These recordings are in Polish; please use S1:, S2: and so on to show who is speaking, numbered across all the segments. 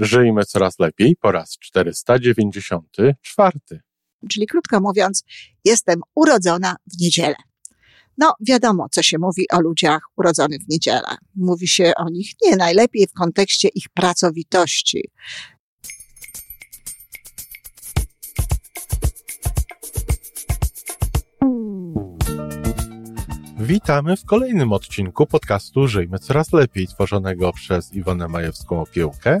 S1: Żyjmy coraz lepiej po raz 494.
S2: Czyli krótko mówiąc, jestem urodzona w niedzielę. No, wiadomo, co się mówi o ludziach urodzonych w niedzielę. Mówi się o nich nie najlepiej w kontekście ich pracowitości.
S1: Witamy w kolejnym odcinku podcastu Żyjmy Coraz Lepiej, tworzonego przez Iwonę Majewską Opiełkę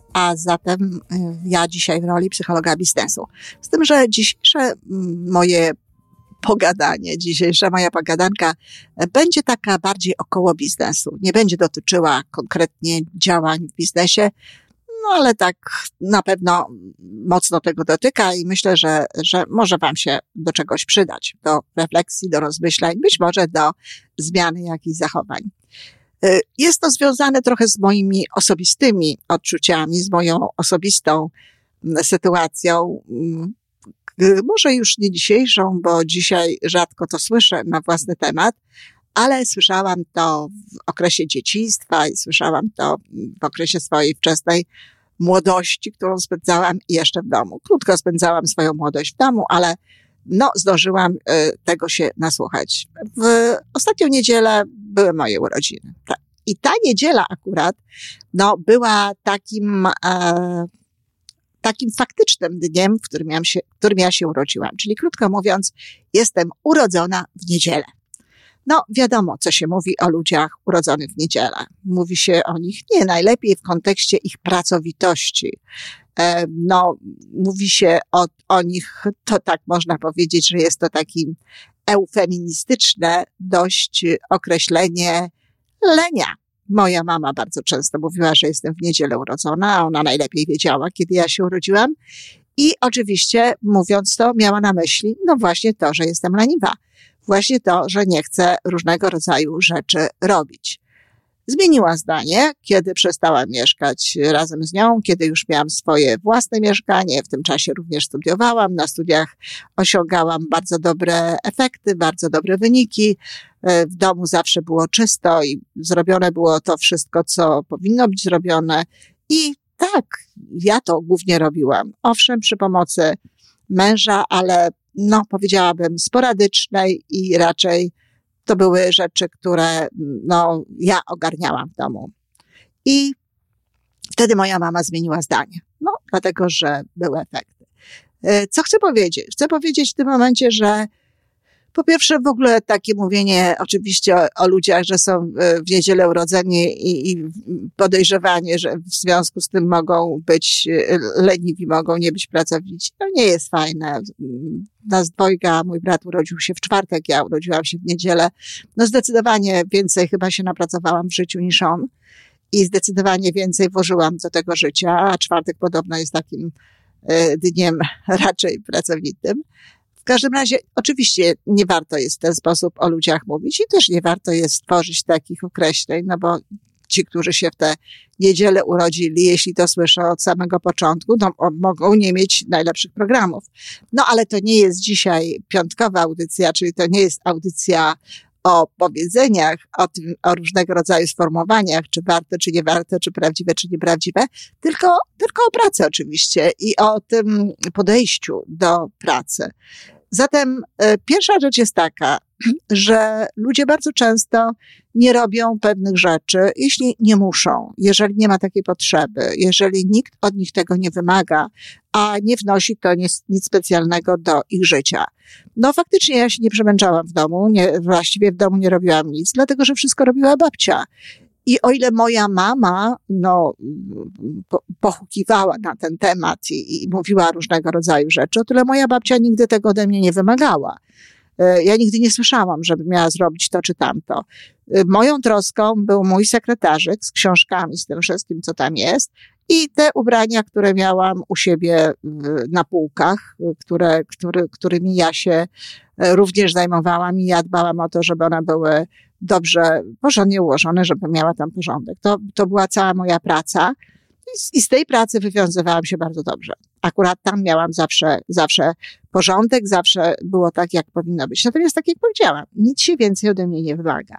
S2: a zatem y, ja dzisiaj w roli psychologa biznesu. Z tym, że dzisiejsze moje pogadanie, dzisiejsza moja pogadanka e, będzie taka bardziej około biznesu. Nie będzie dotyczyła konkretnie działań w biznesie, no ale tak na pewno mocno tego dotyka i myślę, że, że może Wam się do czegoś przydać, do refleksji, do rozmyślań, być może do zmiany jakichś zachowań. E, jest to związane trochę z moimi osobistymi odczuciami, z moją osobistą sytuacją. Może już nie dzisiejszą, bo dzisiaj rzadko to słyszę na własny temat, ale słyszałam to w okresie dzieciństwa i słyszałam to w okresie swojej wczesnej młodości, którą spędzałam jeszcze w domu. Krótko spędzałam swoją młodość w domu, ale no, zdążyłam y, tego się nasłuchać. W ostatnią niedzielę były moje urodziny. I ta niedziela akurat, no, była takim, e, takim faktycznym dniem, w którym ja, się, w którym ja się urodziłam. Czyli krótko mówiąc, jestem urodzona w niedzielę. No, wiadomo, co się mówi o ludziach urodzonych w niedzielę. Mówi się o nich nie najlepiej w kontekście ich pracowitości. E, no, mówi się o, o nich, to tak można powiedzieć, że jest to taki eufeministyczne dość określenie lenia. Moja mama bardzo często mówiła, że jestem w niedzielę urodzona, a ona najlepiej wiedziała, kiedy ja się urodziłam. I oczywiście, mówiąc to, miała na myśli, no właśnie to, że jestem leniwa. Właśnie to, że nie chcę różnego rodzaju rzeczy robić. Zmieniła zdanie, kiedy przestałam mieszkać razem z nią, kiedy już miałam swoje własne mieszkanie. W tym czasie również studiowałam. Na studiach osiągałam bardzo dobre efekty, bardzo dobre wyniki. W domu zawsze było czysto i zrobione było to wszystko, co powinno być zrobione. I tak, ja to głównie robiłam. Owszem, przy pomocy męża, ale no, powiedziałabym sporadycznej i raczej to były rzeczy, które no, ja ogarniałam w domu. I wtedy moja mama zmieniła zdanie. No, dlatego, że były efekty. E, co chcę powiedzieć? Chcę powiedzieć w tym momencie, że po pierwsze, w ogóle takie mówienie oczywiście o, o ludziach, że są w niedzielę urodzeni i, i podejrzewanie, że w związku z tym mogą być e, leniwi, mogą nie być pracowici, to nie jest fajne. Nas dwojga, mój brat urodził się w czwartek, ja urodziłam się w niedzielę. No zdecydowanie więcej chyba się napracowałam w życiu niż on i zdecydowanie więcej włożyłam do tego życia, a czwartek podobno jest takim e, dniem raczej pracowitym. W każdym razie, oczywiście nie warto jest w ten sposób o ludziach mówić i też nie warto jest tworzyć takich określeń, no bo ci, którzy się w tę niedzielę urodzili, jeśli to słyszą od samego początku, no, mogą nie mieć najlepszych programów. No ale to nie jest dzisiaj piątkowa audycja, czyli to nie jest audycja o powiedzeniach, o, tym, o różnego rodzaju sformułowaniach, czy warte, czy nie warte, czy prawdziwe, czy nieprawdziwe, tylko, tylko o pracy oczywiście i o tym podejściu do pracy. Zatem e, pierwsza rzecz jest taka, że ludzie bardzo często nie robią pewnych rzeczy, jeśli nie muszą, jeżeli nie ma takiej potrzeby, jeżeli nikt od nich tego nie wymaga, a nie wnosi to nic, nic specjalnego do ich życia. No faktycznie ja się nie przemęczałam w domu, nie, właściwie w domu nie robiłam nic, dlatego że wszystko robiła babcia. I o ile moja mama, no, po, pochukiwała na ten temat i, i mówiła różnego rodzaju rzeczy, o tyle moja babcia nigdy tego ode mnie nie wymagała. E, ja nigdy nie słyszałam, żeby miała zrobić to czy tamto. E, moją troską był mój sekretarzyk z książkami, z tym wszystkim, co tam jest. I te ubrania, które miałam u siebie na półkach, które, który, którymi ja się e, również zajmowałam i ja dbałam o to, żeby one były dobrze, porządnie ułożone, żeby miała tam porządek. To, to była cała moja praca. I z, tej pracy wywiązywałam się bardzo dobrze. Akurat tam miałam zawsze, zawsze porządek, zawsze było tak, jak powinno być. Natomiast tak jak powiedziałam, nic się więcej ode mnie nie wymaga.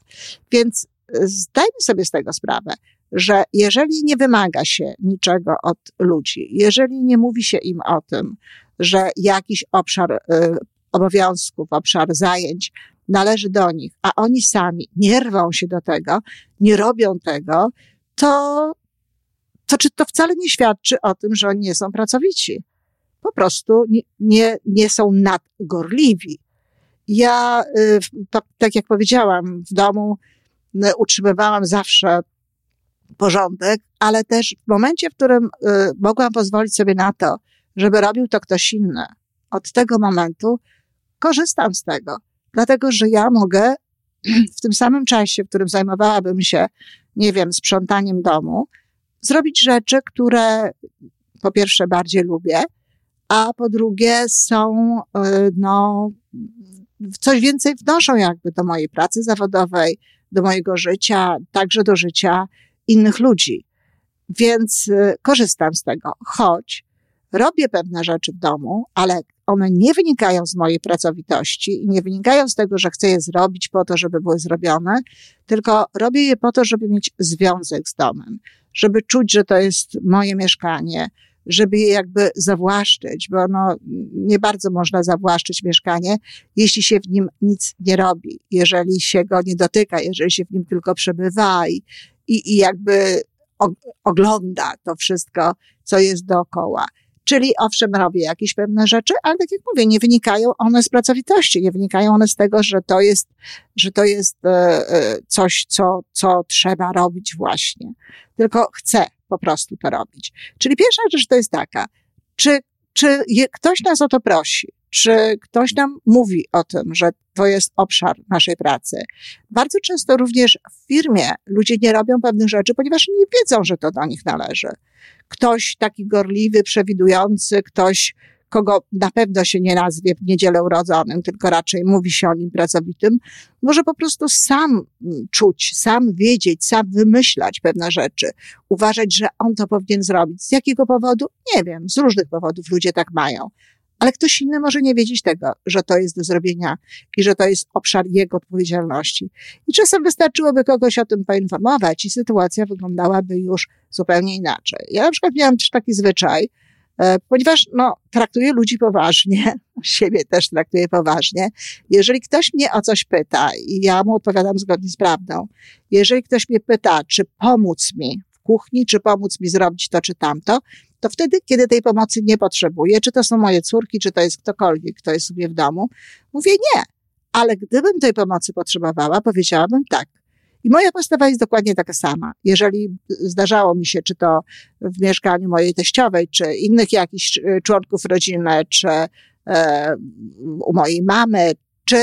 S2: Więc e, zdajmy sobie z tego sprawę że jeżeli nie wymaga się niczego od ludzi, jeżeli nie mówi się im o tym, że jakiś obszar y, obowiązków, obszar zajęć należy do nich, a oni sami nie rwą się do tego, nie robią tego, to, to czy to wcale nie świadczy o tym, że oni nie są pracowici? Po prostu nie, nie, nie są nadgorliwi. Ja, y, tak jak powiedziałam, w domu y, utrzymywałam zawsze porządek, ale też w momencie, w którym y, mogłam pozwolić sobie na to, żeby robił to ktoś inny, od tego momentu korzystam z tego, dlatego że ja mogę w tym samym czasie, w którym zajmowałabym się, nie wiem, sprzątaniem domu, zrobić rzeczy, które po pierwsze bardziej lubię, a po drugie są, y, no, coś więcej wnoszą jakby do mojej pracy zawodowej, do mojego życia, także do życia innych ludzi. Więc y, korzystam z tego, choć robię pewne rzeczy w domu, ale one nie wynikają z mojej pracowitości i nie wynikają z tego, że chcę je zrobić po to, żeby były zrobione, tylko robię je po to, żeby mieć związek z domem, żeby czuć, że to jest moje mieszkanie, żeby je jakby zawłaszczyć, bo no, nie bardzo można zawłaszczyć mieszkanie, jeśli się w nim nic nie robi, jeżeli się go nie dotyka, jeżeli się w nim tylko przebywa i, i, i jakby ogląda to wszystko, co jest dookoła. Czyli owszem, robię jakieś pewne rzeczy, ale tak jak mówię, nie wynikają one z pracowitości, nie wynikają one z tego, że to jest, że to jest e, e, coś, co, co trzeba robić właśnie. Tylko chcę po prostu to robić. Czyli pierwsza rzecz to jest taka, czy, czy je, ktoś nas o to prosi, czy ktoś nam mówi o tym, że to jest obszar naszej pracy. Bardzo często również w firmie ludzie nie robią pewnych rzeczy, ponieważ nie wiedzą, że to do nich należy. Ktoś taki gorliwy, przewidujący, ktoś, kogo na pewno się nie nazwie w niedzielę urodzonym, tylko raczej mówi się o nim pracowitym, może po prostu sam czuć, sam wiedzieć, sam wymyślać pewne rzeczy, uważać, że on to powinien zrobić. Z jakiego powodu? Nie wiem, z różnych powodów ludzie tak mają ale ktoś inny może nie wiedzieć tego, że to jest do zrobienia i że to jest obszar jego odpowiedzialności. I czasem wystarczyłoby kogoś o tym poinformować i sytuacja wyglądałaby już zupełnie inaczej. Ja na przykład miałam też taki zwyczaj, e, ponieważ no, traktuję ludzi poważnie, siebie też traktuję poważnie. Jeżeli ktoś mnie o coś pyta i ja mu odpowiadam zgodnie z prawdą, jeżeli ktoś mnie pyta, czy pomóc mi w kuchni, czy pomóc mi zrobić to czy tamto, to wtedy, kiedy tej pomocy nie potrzebuję, czy to są moje córki, czy to jest ktokolwiek, kto jest sobie w domu, mówię nie. Ale gdybym tej pomocy potrzebowała, powiedziałabym tak. I moja postawa jest dokładnie taka sama. Jeżeli zdarzało mi się, czy to w mieszkaniu mojej teściowej, czy innych jakichś e, członków rodziny, czy e, u mojej mamy, czy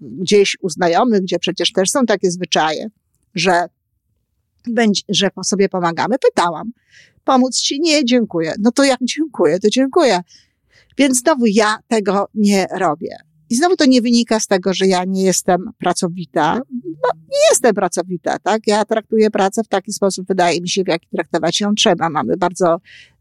S2: gdzieś u znajomych, gdzie przecież też są takie zwyczaje, że, będzie, że sobie pomagamy, pytałam pomóc ci? Nie, dziękuję. No to jak dziękuję, to dziękuję. Więc znowu ja tego nie robię. I znowu to nie wynika z tego, że ja nie jestem pracowita. No, nie jestem pracowita, tak? Ja traktuję pracę w taki sposób, wydaje mi się, w jaki traktować ją trzeba. Mamy bardzo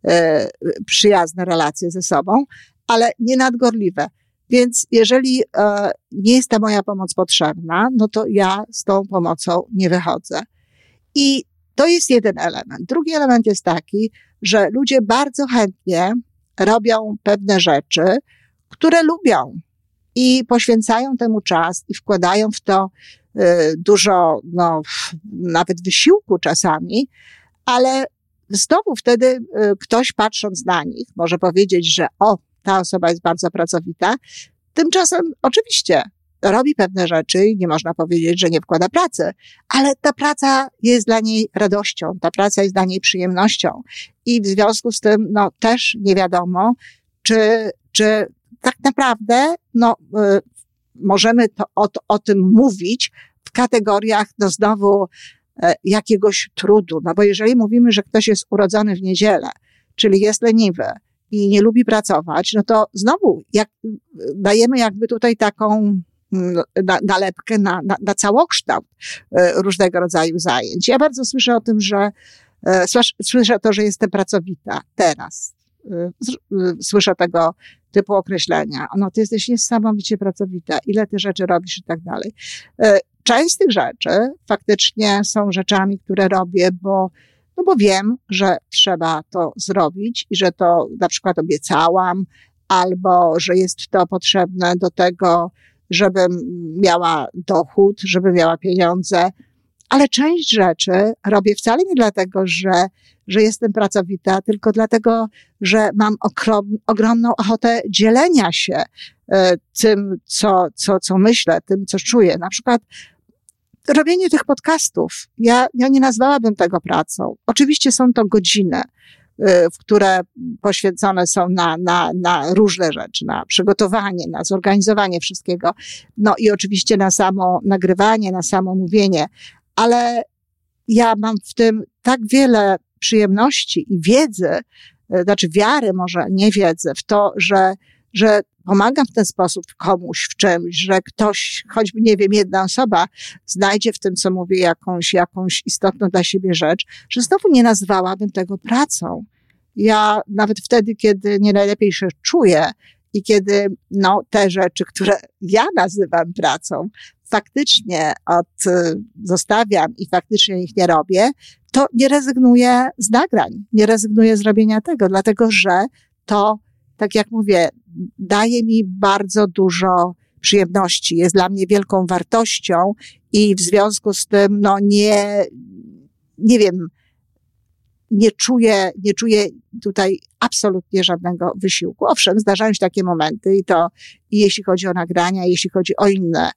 S2: e, przyjazne relacje ze sobą, ale nie nadgorliwe. Więc jeżeli e, nie jest ta moja pomoc potrzebna, no to ja z tą pomocą nie wychodzę. I to jest jeden element. Drugi element jest taki, że ludzie bardzo chętnie robią pewne rzeczy, które lubią i poświęcają temu czas i wkładają w to y, dużo, no, nawet wysiłku czasami, ale znowu wtedy y, ktoś patrząc na nich może powiedzieć, że o, ta osoba jest bardzo pracowita. Tymczasem oczywiście robi pewne rzeczy i nie można powiedzieć, że nie wkłada pracy, ale ta praca jest dla niej radością, ta praca jest dla niej przyjemnością i w związku z tym, no, też nie wiadomo, czy, czy tak naprawdę, no, y, możemy to, o, o tym mówić w kategoriach, no, znowu, e, jakiegoś trudu. No bo jeżeli mówimy, że ktoś jest urodzony w niedzielę, czyli jest leniwy i nie lubi pracować, no to znowu jak, dajemy jakby tutaj taką mm, nalepkę na, na, na całokształt e, różnego rodzaju zajęć. Ja bardzo słyszę o tym, że e, słyszę to, że jestem pracowita teraz. Słyszę tego typu określenia. No, ty jesteś niesamowicie pracowita, ile ty rzeczy robisz i tak dalej. E, część z tych rzeczy faktycznie są rzeczami, które robię, bo, no bo wiem, że trzeba to zrobić i że to na przykład obiecałam, albo że jest to potrzebne do tego, żebym miała dochód, żebym miała pieniądze, ale część rzeczy robię wcale nie dlatego, że, że jestem pracowita, tylko dlatego, że mam okrom, ogromną ochotę dzielenia się e, tym, co, co, co myślę, tym, co czuję. Na przykład robienie tych podcastów. Ja, ja nie nazwałabym tego pracą. Oczywiście są to godziny, które poświęcone są na, na, na różne rzeczy, na przygotowanie, na zorganizowanie wszystkiego. No i oczywiście na samo nagrywanie, na samo mówienie, ale ja mam w tym tak wiele przyjemności i wiedzy, e, znaczy wiary, może nie wiedzy, w to, że, że pomagam w ten sposób komuś w czymś, że ktoś, choćby nie wiem, jedna osoba znajdzie w tym, co mówię, jakąś, jakąś istotną dla siebie rzecz, że znowu nie nazwałabym tego pracą. Ja nawet wtedy, kiedy nie najlepiej się czuję i kiedy no, te rzeczy, które ja nazywam pracą, faktycznie od, y, zostawiam i faktycznie ich nie robię, to nie rezygnuję z nagrań, nie rezygnuję z robienia tego, dlatego że to, tak jak mówię, daje mi bardzo dużo przyjemności, jest dla mnie wielką wartością i w związku z tym, no nie, nie wiem, nie czuję, nie czuję tutaj absolutnie żadnego wysiłku. Owszem, zdarzają się takie momenty i to, i jeśli chodzi o nagrania, jeśli chodzi o inne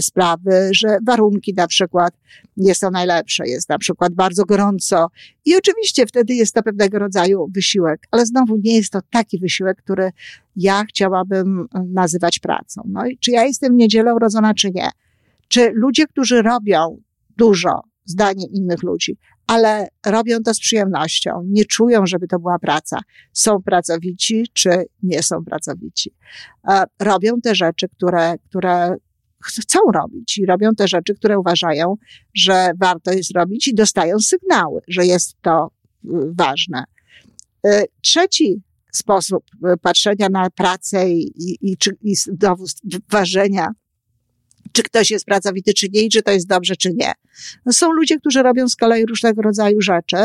S2: sprawy, że warunki na przykład nie są najlepsze, jest na przykład bardzo gorąco i oczywiście wtedy jest to pewnego rodzaju wysiłek, ale znowu nie jest to taki wysiłek, który ja chciałabym nazywać pracą. No i czy ja jestem w niedzielę urodzona, czy nie? Czy ludzie, którzy robią dużo, zdaniem innych ludzi, ale robią to z przyjemnością, nie czują, żeby to była praca. Są pracowici, czy nie są pracowici. E, robią te rzeczy, które, które chcą robić i robią te rzeczy, które uważają, że warto jest robić i dostają sygnały, że jest to y, ważne. Y, trzeci sposób y, patrzenia na pracę i, i, i, znowu ważenia, czy ktoś jest pracowity, czy nie, i czy to jest dobrze, czy nie. No są ludzie, którzy robią z kolei różnego rodzaju rzeczy,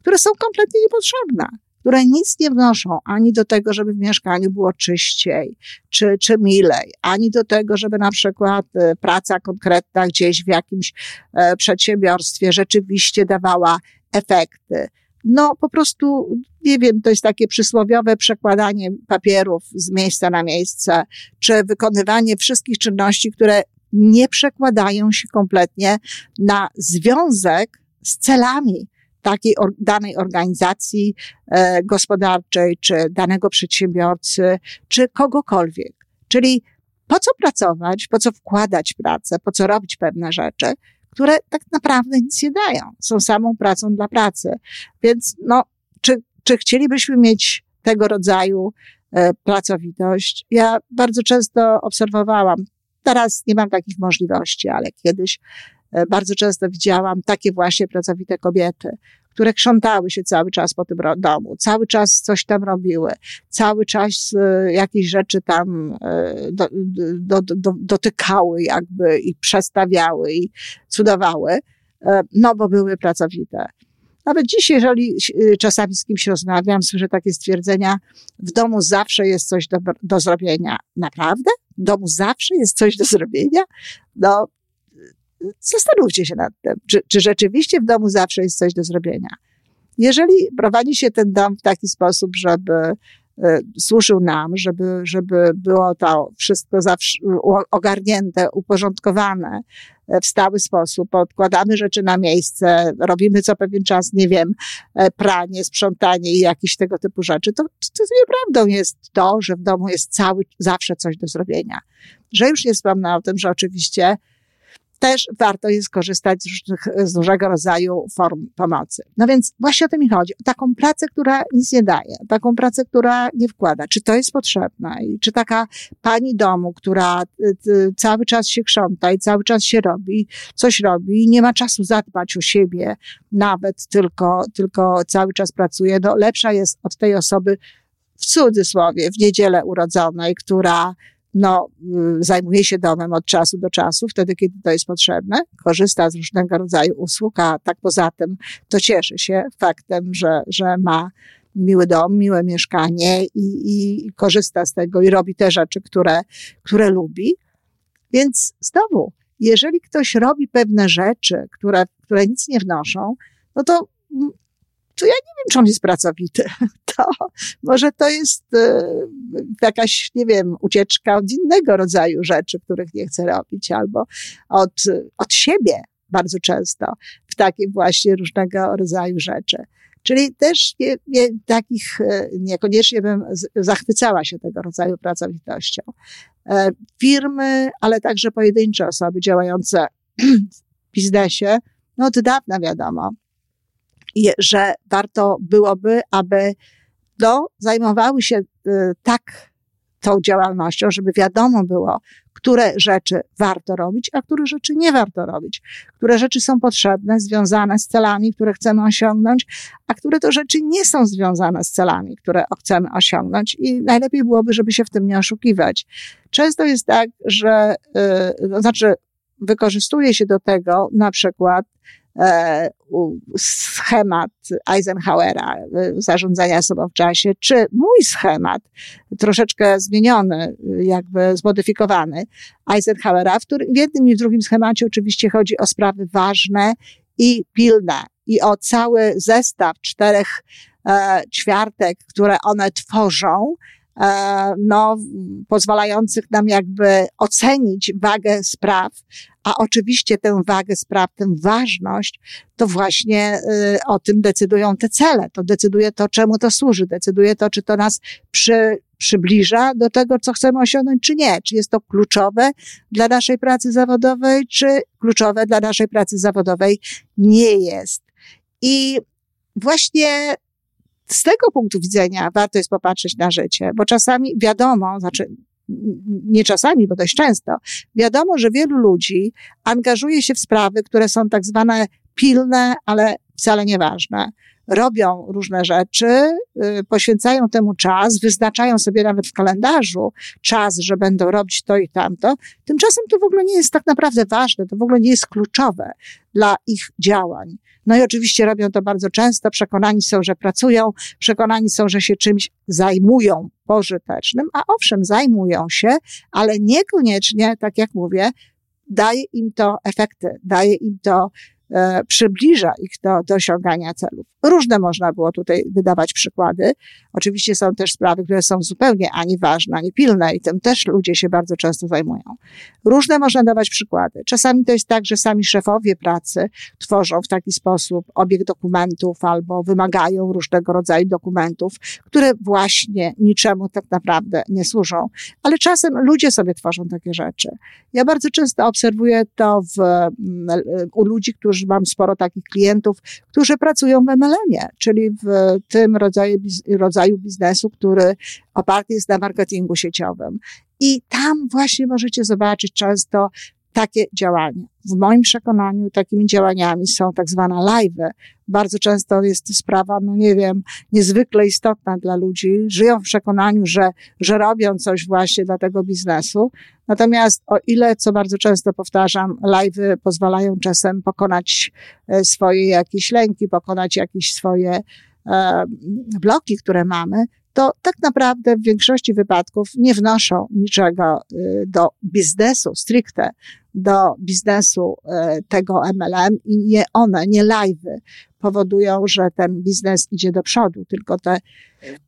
S2: które są kompletnie niepotrzebne które nic nie wnoszą ani do tego, żeby w mieszkaniu było czyściej czy, czy milej, ani do tego, żeby na przykład e, praca konkretna gdzieś w jakimś e, przedsiębiorstwie rzeczywiście dawała efekty. No, po prostu, nie wiem, to jest takie przysłowiowe przekładanie papierów z miejsca na miejsce, czy wykonywanie wszystkich czynności, które nie przekładają się kompletnie na związek z celami takiej or, danej organizacji e, gospodarczej, czy danego przedsiębiorcy, czy kogokolwiek. Czyli po co pracować, po co wkładać pracę, po co robić pewne rzeczy, które tak naprawdę nic nie dają. Są samą pracą dla pracy. Więc no, czy, czy chcielibyśmy mieć tego rodzaju e, pracowitość? Ja bardzo często obserwowałam, teraz nie mam takich możliwości, ale kiedyś bardzo często widziałam takie właśnie pracowite kobiety, które krzątały się cały czas po tym domu, cały czas coś tam robiły, cały czas e, jakieś rzeczy tam e, do, do, do, dotykały jakby i przestawiały i cudowały, no bo były pracowite. Nawet dziś, jeżeli czasami z kimś rozmawiam, słyszę takie stwierdzenia, w domu zawsze jest coś do, do zrobienia. Naprawdę? W domu zawsze jest coś do zrobienia? No, zastanówcie się nad tym, czy, czy rzeczywiście w domu zawsze jest coś do zrobienia. Jeżeli prowadzi się ten dom w taki sposób, żeby e, służył nam, żeby, żeby było to wszystko zawsze ogarnięte, uporządkowane e, w stały sposób, odkładamy rzeczy na miejsce, robimy co pewien czas, nie wiem, e, pranie, sprzątanie i jakieś tego typu rzeczy, to, to nieprawdą jest to, że w domu jest cały, zawsze coś do zrobienia. Że już nie wspomnę o tym, że oczywiście też warto jest korzystać z, różnych, z różnego rodzaju form pomocy. No więc właśnie o tym mi chodzi. O taką pracę, która nic nie daje, taką pracę, która nie wkłada. Czy to jest potrzebne? I czy taka pani domu, która y, y, cały czas się krząta i cały czas się robi, coś robi i nie ma czasu zadbać o siebie, nawet tylko, tylko cały czas pracuje, no lepsza jest od tej osoby, w cudzysłowie, w niedzielę urodzonej, która no, y, zajmuje się domem od czasu do czasu, wtedy, kiedy to jest potrzebne, korzysta z różnego rodzaju usług, a tak poza tym to cieszy się faktem, że, że ma miły dom, miłe mieszkanie i, i korzysta z tego i robi te rzeczy, które, które lubi. Więc znowu, jeżeli ktoś robi pewne rzeczy, które, które nic nie wnoszą, no to to ja nie wiem, czy on jest pracowity. To może to jest e, jakaś, nie wiem, ucieczka od innego rodzaju rzeczy, których nie chce robić, albo od, od siebie bardzo często w takie właśnie różnego rodzaju rzeczy. Czyli też nie, nie, takich, e, niekoniecznie bym zachwycała się tego rodzaju pracowitością. E, firmy, ale także pojedyncze osoby działające w biznesie, no od dawna wiadomo, że warto byłoby, aby no, zajmowały się y, tak tą działalnością, żeby wiadomo było, które rzeczy warto robić, a które rzeczy nie warto robić, które rzeczy są potrzebne, związane z celami, które chcemy osiągnąć, a które to rzeczy nie są związane z celami, które chcemy osiągnąć i najlepiej byłoby, żeby się w tym nie oszukiwać. Często jest tak, że, to znaczy, wykorzystuje się do tego na przykład schemat Eisenhowera e, zarządzania sobą w czasie, czy mój schemat, troszeczkę zmieniony, jakby zmodyfikowany Eisenhowera, w, którym, w jednym i w drugim schemacie oczywiście chodzi o sprawy ważne i pilne i o cały zestaw czterech e, ćwiartek, które one tworzą, E, no, pozwalających nam jakby ocenić wagę spraw, a oczywiście tę wagę spraw, tę ważność, to właśnie y, o tym decydują te cele. To decyduje to, czemu to służy, decyduje to, czy to nas przy, przybliża do tego, co chcemy osiągnąć, czy nie. Czy jest to kluczowe dla naszej pracy zawodowej, czy kluczowe dla naszej pracy zawodowej nie jest. I właśnie z tego punktu widzenia warto jest popatrzeć na życie, bo czasami wiadomo, znaczy nie czasami, bo dość często, wiadomo, że wielu ludzi angażuje się w sprawy, które są tak zwane pilne, ale wcale nieważne. Robią różne rzeczy, y, poświęcają temu czas, wyznaczają sobie nawet w kalendarzu czas, że będą robić to i tamto. Tymczasem to w ogóle nie jest tak naprawdę ważne, to w ogóle nie jest kluczowe dla ich działań. No i oczywiście robią to bardzo często, przekonani są, że pracują, przekonani są, że się czymś zajmują pożytecznym, a owszem, zajmują się, ale niekoniecznie, tak jak mówię, daje im to efekty, daje im to przybliża ich do, do osiągania celów. Różne można było tutaj wydawać przykłady. Oczywiście są też sprawy, które są zupełnie ani ważne, ani pilne i tym też ludzie się bardzo często zajmują. Różne można dawać przykłady. Czasami to jest tak, że sami szefowie pracy tworzą w taki sposób obieg dokumentów albo wymagają różnego rodzaju dokumentów, które właśnie niczemu tak naprawdę nie służą. Ale czasem ludzie sobie tworzą takie rzeczy. Ja bardzo często obserwuję to w, mm, u ludzi, którzy mam sporo takich klientów, którzy pracują w MLM-ie, czyli w tym rodzaju, rodzaju biznesu, który oparty jest na marketingu sieciowym. I tam właśnie możecie zobaczyć często takie działania. W moim przekonaniu takimi działaniami są tak zwane live'y. Bardzo często jest to sprawa, no nie wiem, niezwykle istotna dla ludzi. Żyją w przekonaniu, że, że robią coś właśnie dla tego biznesu. Natomiast o ile, co bardzo często powtarzam, live'y pozwalają czasem pokonać e, swoje jakieś lęki, pokonać jakieś swoje e, bloki, które mamy, to tak naprawdę w większości wypadków nie wnoszą niczego y, do biznesu stricte, do biznesu e, tego MLM i nie one, nie live'y powodują, że ten biznes idzie do przodu, tylko te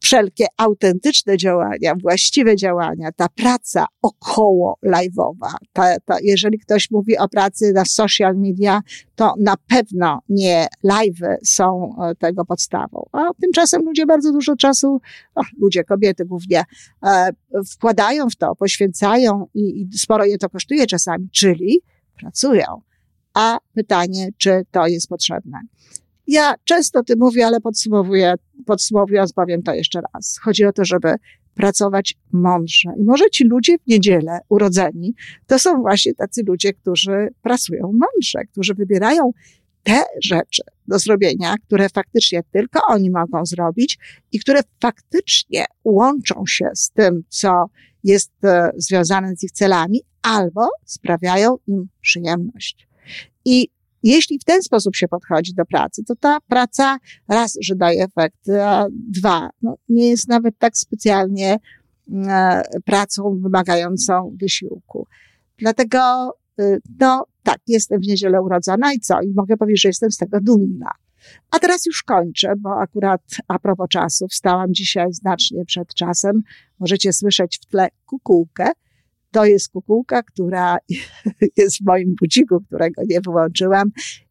S2: wszelkie autentyczne działania, właściwe działania, ta praca około live'owa, ta, ta, jeżeli ktoś mówi o pracy na social media, to na pewno nie live'y są e, tego podstawą. A tymczasem ludzie bardzo dużo czasu, o, ludzie, kobiety głównie, e, wkładają w to, poświęcają i, i sporo je to kosztuje czasami, czyli pracują. A pytanie, czy to jest potrzebne? Ja często o tym mówię, ale podsumowuję, podsumowując powiem to jeszcze raz. Chodzi o to, żeby pracować mądrze. I może ci ludzie w niedzielę urodzeni, to są właśnie tacy ludzie, którzy pracują mądrze, którzy wybierają te rzeczy do zrobienia, które faktycznie tylko oni mogą zrobić i które faktycznie łączą się z tym, co jest e, związane z ich celami, albo sprawiają im przyjemność. I jeśli w ten sposób się podchodzi do pracy, to ta praca raz, że daje efekt, a dwa, no, nie jest nawet tak specjalnie e, pracą wymagającą wysiłku. Dlatego, y, no tak, jestem w niedzielę urodzona i co? I mogę powiedzieć, że jestem z tego dumna. A teraz już kończę, bo akurat a propos czasu, wstałam dzisiaj znacznie przed czasem. Możecie słyszeć w tle kukułkę. To jest kukułka, która jest w moim budziku, którego nie wyłączyłam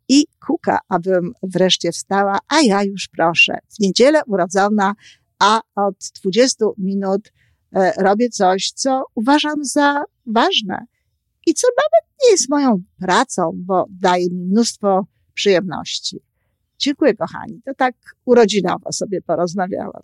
S2: i kuka, abym wreszcie wstała, a ja już proszę. W niedzielę urodzona, a od 20 minut e, robię coś, co uważam za ważne i co nawet nie jest moją pracą, bo daje mi mnóstwo przyjemności. Dziękuję, kochani. To tak urodzinowo sobie porozmawiałam.